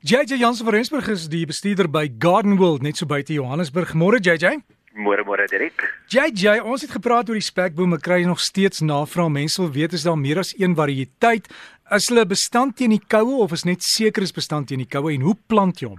JJ Jansen van Rensburg is die bestuurder by Garden World net so buite Johannesburg. Môre JJ. Môre môre Dirk. JJ, ons het gepraat oor die spekbome kry nog steeds navraag. Mense wil weet is daar meer as een variëteit? Is hulle bestand teen die koue of is net seker is bestand teen die koue en hoe plant jy hom?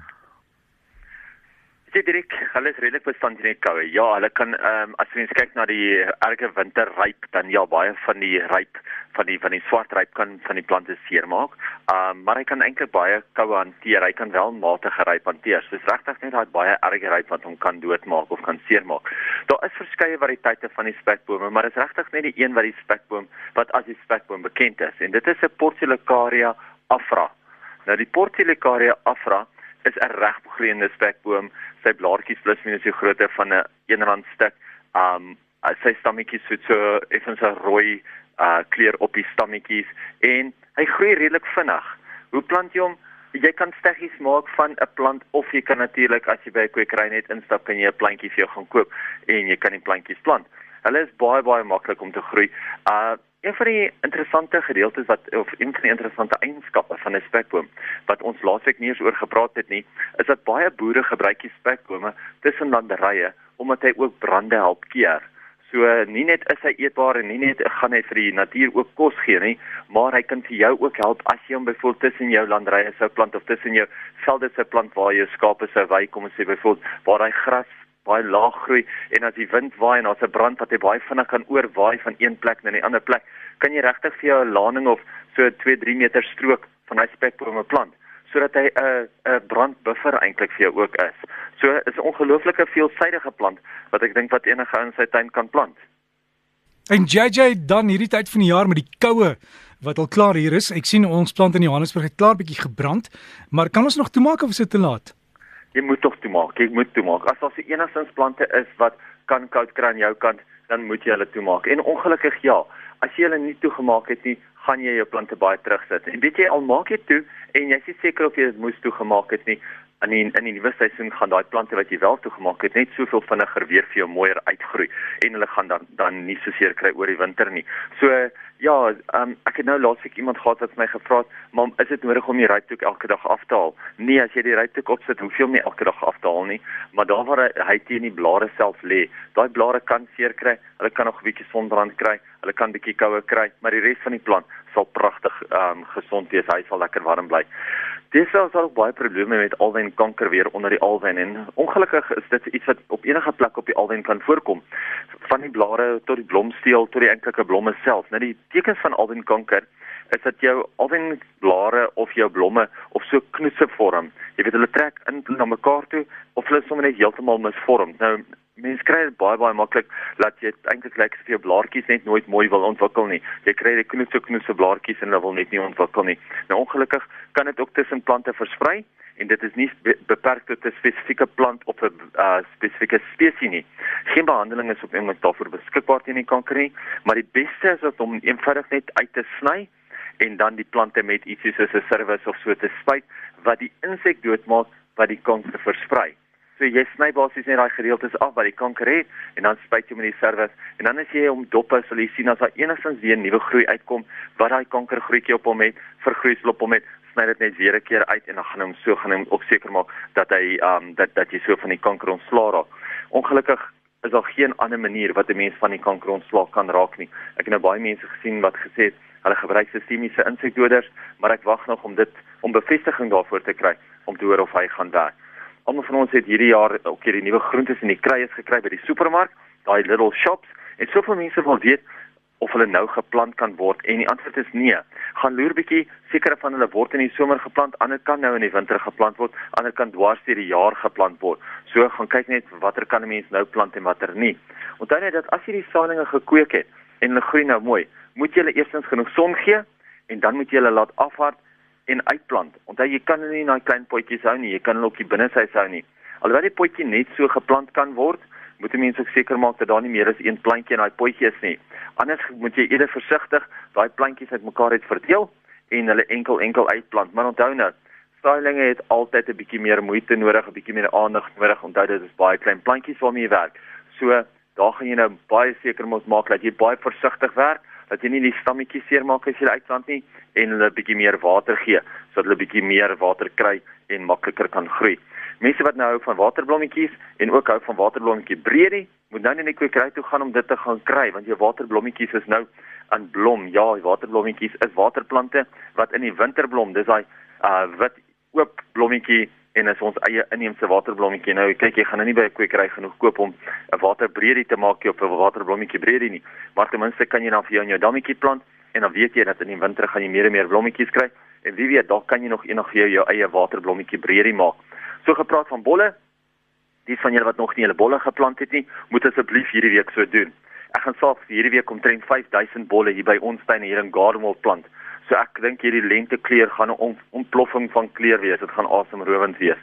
Dit Dirk, hulle is redelik bestand teen die koue. Ja, hulle kan ehm um, as jy kyk na die erge winterryp, dan ja, baie van die ryp van die van die swart ryp kan van die plante seermaak. Ehm um, maar hy kan eintlik baie koue hanteer. Hy kan wel matige ryp hanteer. So dis regtig net daai baie erge ryp wat hom kan doodmaak of kan seermaak. Daar is verskeie variëteite van die spekbome, maar dis regtig net die een wat die spekboom wat as die spekboom bekend is en dit is 'n Portulacaria afra. Nou die Portulacaria afra is 'n reggroeiende spekboom. Sy blaartjies plus minus so grootte van 'n eenrand stuk. Um sy stammetjies het so effens 'n rooi uh kleur op die stammetjies en hy groei redelik vinnig. Hoe plant jy hom? Jy kan steggies maak van 'n plant of jy kan natuurlik as jy by 'n kwekery net instap en jy 'n plantjie vir jou gaan koop en jy kan die plantjies plant. Hulle is baie baie maklik om te groei. Uh Een van die interessante gedeeltes wat of een van die interessante eienskappe van 'n spekboom wat ons laasweek nie eens oor gepraat het nie, is dat baie boere gebruik die spekbome tussen landerye omdat hy ook brande help keer. So nie net is hy eetbaar en nie net gaan hy vir die natuur ook kos gee nie, maar hy kan vir jou ook help as jy hom byvoorbeeld tussen jou landerye sou plant of tussen jou velde sou plant waar jou skape sou wy kom ons sê byvoorbeeld waar hy gras baie laag groei en as die wind waai en daar's 'n brand wat hy baie vinnig kan oorwaai van een plek na 'n ander plek, kan jy regtig vir jou 'n laning of so 2-3 meter strook van hy spekbome plant sodat hy 'n 'n brandbuffer eintlik vir jou ook is. So is 'n ongelooflike veelsidige plant wat ek dink wat enige ou in sy tuin kan plant. En JJ dan hierdie tyd van die jaar met die koue wat al klaar hier is. Ek sien ons plant in Johannesburg het klaar bietjie gebrand, maar kan ons nog toemaak of is dit te laat? Jy moet tog toemaak. Jy moet toemaak. As daar se enigstens plante is wat kan koud kry aan jou kant, dan moet jy hulle toemaak. En ongelukkig ja, as jy hulle nie toegemaak het nie, gaan jy jou plante baie terugsit. En weet jy al maak jy toe en jy is seker of jy dit moes toegemaak het nie, in die, in die nuwe seisoen gaan daai plante wat jy wel toegemaak het net soveel vinniger weer vir jou mooier uitgroei en hulle gaan dan dan nie so seer kry oor die winter nie. So ja, um, ek het nou laasweek iemand gehad wat my gevra het, "Mam, is dit nodig om die ryptoek elke dag af te haal?" Nee, as jy die ryptoek opsit, hoef jy hom nie elke dag af te haal nie, maar daar waar hy, hy teen die blare self lê, daai blare kan seer kry, hulle kan nog 'n bietjie sonbrand kry, hulle kan bietjie koue kry, maar die res van die plant sal pragtig um, gesond wees, hy sal lekker warm bly. Dis selfs al baie probleme met alwen kanker weer onder die alwen en ongelukkig is dit iets wat op enige plek op die alwen kan voorkom van die blare tot die blomsteel tot die enkelike blomme self. Nou die tekens van alwen kanker is dat jou alwen blare of jou blomme of so knoetse vorm. Jy weet hulle trek in na mekaar toe of hulle sommer net heeltemal misvorm. Nou mense kry dit baie baie maklik dat jy eintlik lyk asof jou blaartjies net nooit mooi wil ontwikkel nie. Jy kry die knoetse knoetse blaartjies en hulle wil net nie ontwikkel nie. Nou ongelukkig kan dit ook tussen plante versprei en dit is nie beperk tot 'n spesifieke plant of 'n uh, spesifieke spesies nie. Geen behandeling is op oomblik daarvoor beskikbaar teen die kanker nie, maar die beste is om eenvoudig net uit te sny en dan die plante met ietsie soos 'n service of so te spuit wat die insek doodmaak wat die kanker versprei. So jy sny basies net daai gedeeltes af wat die kanker het en dan spuit jy met die servies en dan as jy hom dop is, sal jy sien as daar enigstens weer nuwe groei uitkom wat daai kankergroetjie op hom het, vergroeisel op hom het, sny dit net weer 'n keer uit en dan gaan hom so gaan hom ook seker maak dat hy ehm um, dat dat jy so van die kanker ontslaa raak. Ongelukkig is daar geen ander manier wat 'n mens van die kanker ontslaa kan raak nie. Ek het nou baie mense gesien wat gesê het hulle gebruik sistemiese insekdoders, maar ek wag nog om dit om bevestiging daarvoor te kry om te hoor of hy gaan werk. Almal van ons het hierdie jaar ook hierdie nuwe groentes en die kruies gekry by die supermark, daai little shops. En soveel mense wil weet of hulle nou geplant kan word en die antwoord is nee. Gaan loer bietjie, sekere van hulle word in die somer geplant, ander kan nou in die winter geplant word, ander kan dwars deur die jaar geplant word. So gaan kyk net watter kan 'n mens nou plant en watter nie. Onthou net dat as jy die saailinge gekweek het en hulle groei nou mooi, moet jy hulle eerstens genoeg son gee en dan moet jy hulle laat afhard en uitplant. Onthou jy kan nie in daai klein potjies hou nie, jy kan hulle op die binneshuis hou nie. Alhoewel die potjie net so geplant kan word, moet jy mens ook seker maak dat daar nie meer as een plantjie in daai potjie is nie. Anders moet jy eerder versigtig daai plantjies uitmekaar uit verdeel en hulle enkel enkel uitplant. Maar onthou nou, stylinge het altyd 'n bietjie meer moeite nodig, 'n bietjie meer aandag nodig. Onthou dit is baie klein plantjies waarmee jy werk. So, daar gaan jy nou baie seker moet maak dat jy baie versigtig werk dat jy nie die stammetjies seermaak as jy hulle uitplant nie en hulle bietjie meer water gee sodat hulle bietjie meer water kry en makliker kan groei. Mense wat nou hou van waterblommetjies en ook hou van waterblommetjie breedie, moet nou net die kwekery toe gaan om dit te gaan kry want jou waterblommetjies is nou aan blom. Ja, die waterblommetjies is waterplante wat in die winter blom. Dis daai uh wit oop blommetjie en is ons eie inheemse waterblommetjie. Nou kyk jy gaan nou nie by 'n kwekery genoeg koop om 'n waterbreedie te maak op 'n waterblommetjie breedie nie. Maar ten minste kan jy dan vir jou in jou dammetjie plant en dan weet jy dat in die winter gaan jy meer en meer blommetjies kry en wie weet dalk kan jy nog eendag vir jou jou eie waterblommetjie breedie maak. So gepraat van bolle, die van julle wat nog nie hulle bolle geplant het nie, moet asseblief hierdie week so doen. Ek gaan self hierdie week omtrent 5000 bolle hier by ons tuin hier in Gardenwell plant. So ek dink hierdie lentekleur gaan 'n ontploffing van kleur wees. Dit gaan asemrowend wees.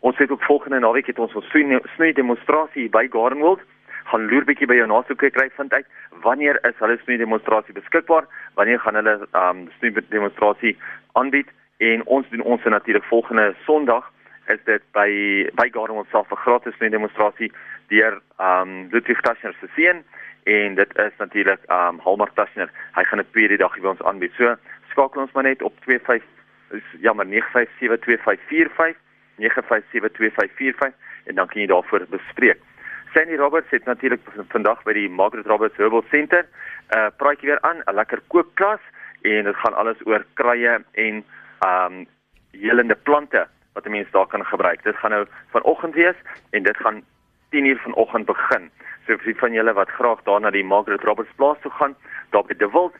Ons het ook volgende naweek het ons ons snoei demonstrasie by Gardenwold. Gaan loer bietjie by jou nasoeke kry vind uit wanneer is hulle snoei demonstrasie beskikbaar? Wanneer gaan hulle um snoei demonstrasie aanbied? En ons doen ons natuurlik volgende Sondag is dit by by Gardenwold self 'n gratis snoei demonstrasie deur um Ludwig Taschner se seun en dit is natuurlik um Halmar Taschner. Hy gaan 'n tweede dag by ons aanbied. So skakel ons maar net op 25 is jammer 957245 957245 en dan kan jy daarvoor bespreek. Sandy Roberts het natuurlik vandag by die Margaret Roberts Herbal Center 'n uh, praatjie weer aan, 'n lekker kookklas en dit gaan alles oor kruie en um helende plante wat 'n mens daar kan gebruik. Dit gaan nou vanoggend wees en dit gaan 10:00 vanoggend begin. So vir die van julle wat graag daar na die Margaret Roberts plaas toe gaan, daar by De Wild,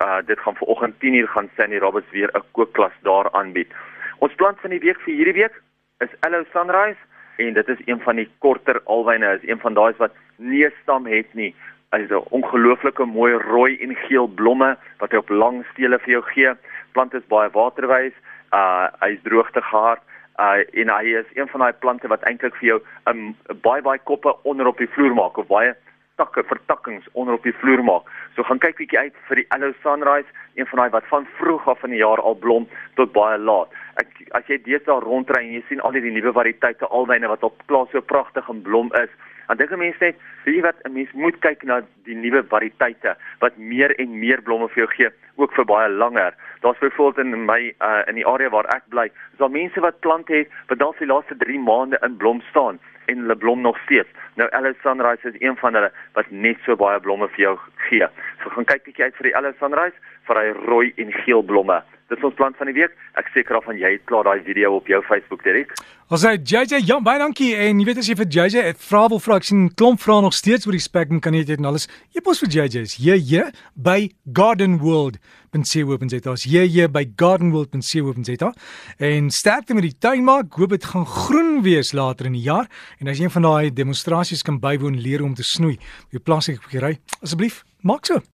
uh, dit gaan vanoggend 10:00 gaan Sandy Roberts weer 'n kookklas daar aanbied. Ons plant van die week vir hierdie week is Aloe Sunrise en dit is een van die korter alwyne, is een van daai wat nie stam het nie. Hy het 'n ongelooflike mooi rooi en geel blomme wat hy op lang stele vir jou gee. Plant is baie waterwys, uh hy is droogtegehard uh en hy is een van daai plante wat eintlik vir jou 'n um, baie baie koppe onder op die vloer maak of baie takke vertakkings onder op die vloer maak. So gaan kyk bietjie uit vir die Aloe Sunrise, een van daai wat van vroeg af in die jaar al blom tot baie laat. Ek as jy deesdae rondry en jy sien al die nuwe variëteite alwyne wat op plaas so pragtig en blom is, dan dink 'n mens net, weet jy wat, 'n mens moet kyk na die nuwe variëteite wat meer en meer blomme vir jou gee, ook vir baie langer. Daar's byvoorbeeld in my uh, in die area waar ek bly, is daar mense wat plante het wat dalk die laaste 3 maande in blom staan en hulle blom nog steeds. Nou Alice Sunrise is een van hulle wat net so baie blomme vir jou gee. So gaan kyk bietjie uit vir die Alice Sunrise vir hy rooi en geel blomme. Dit is ons plan van die week. Ek seker af van jy het klaar daai video op jou Facebook direk. Ons sê JJ, ja, baie dankie. En jy weet as jy vir JJ 'n vraag wil vra, ek sien klomp vrae nog steeds oor die Spectrum kan jy dit en alles. Jy pos vir JJ is hier hier by Garden World. Ben en sê dit is hier hier by Garden World en sê hoop en sê dit. En sterkte met die tuinmaak. Hoop dit gaan groen wees later in die jaar. En as jy een van daai demonstrasies kan bywoon, leer om te snoei. Jy plaaslike gery. Asseblief, so.